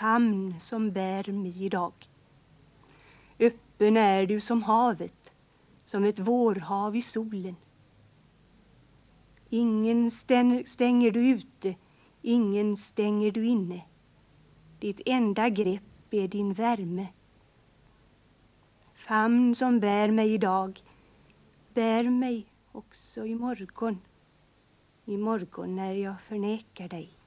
famn som bär mig idag. Öppen är du som havet, som ett vårhav i solen. Ingen stänger du ute, ingen stänger du inne. Ditt enda grepp är din värme. Famn som bär mig idag, bär mig också i morgon. I morgon när jag förnekar dig.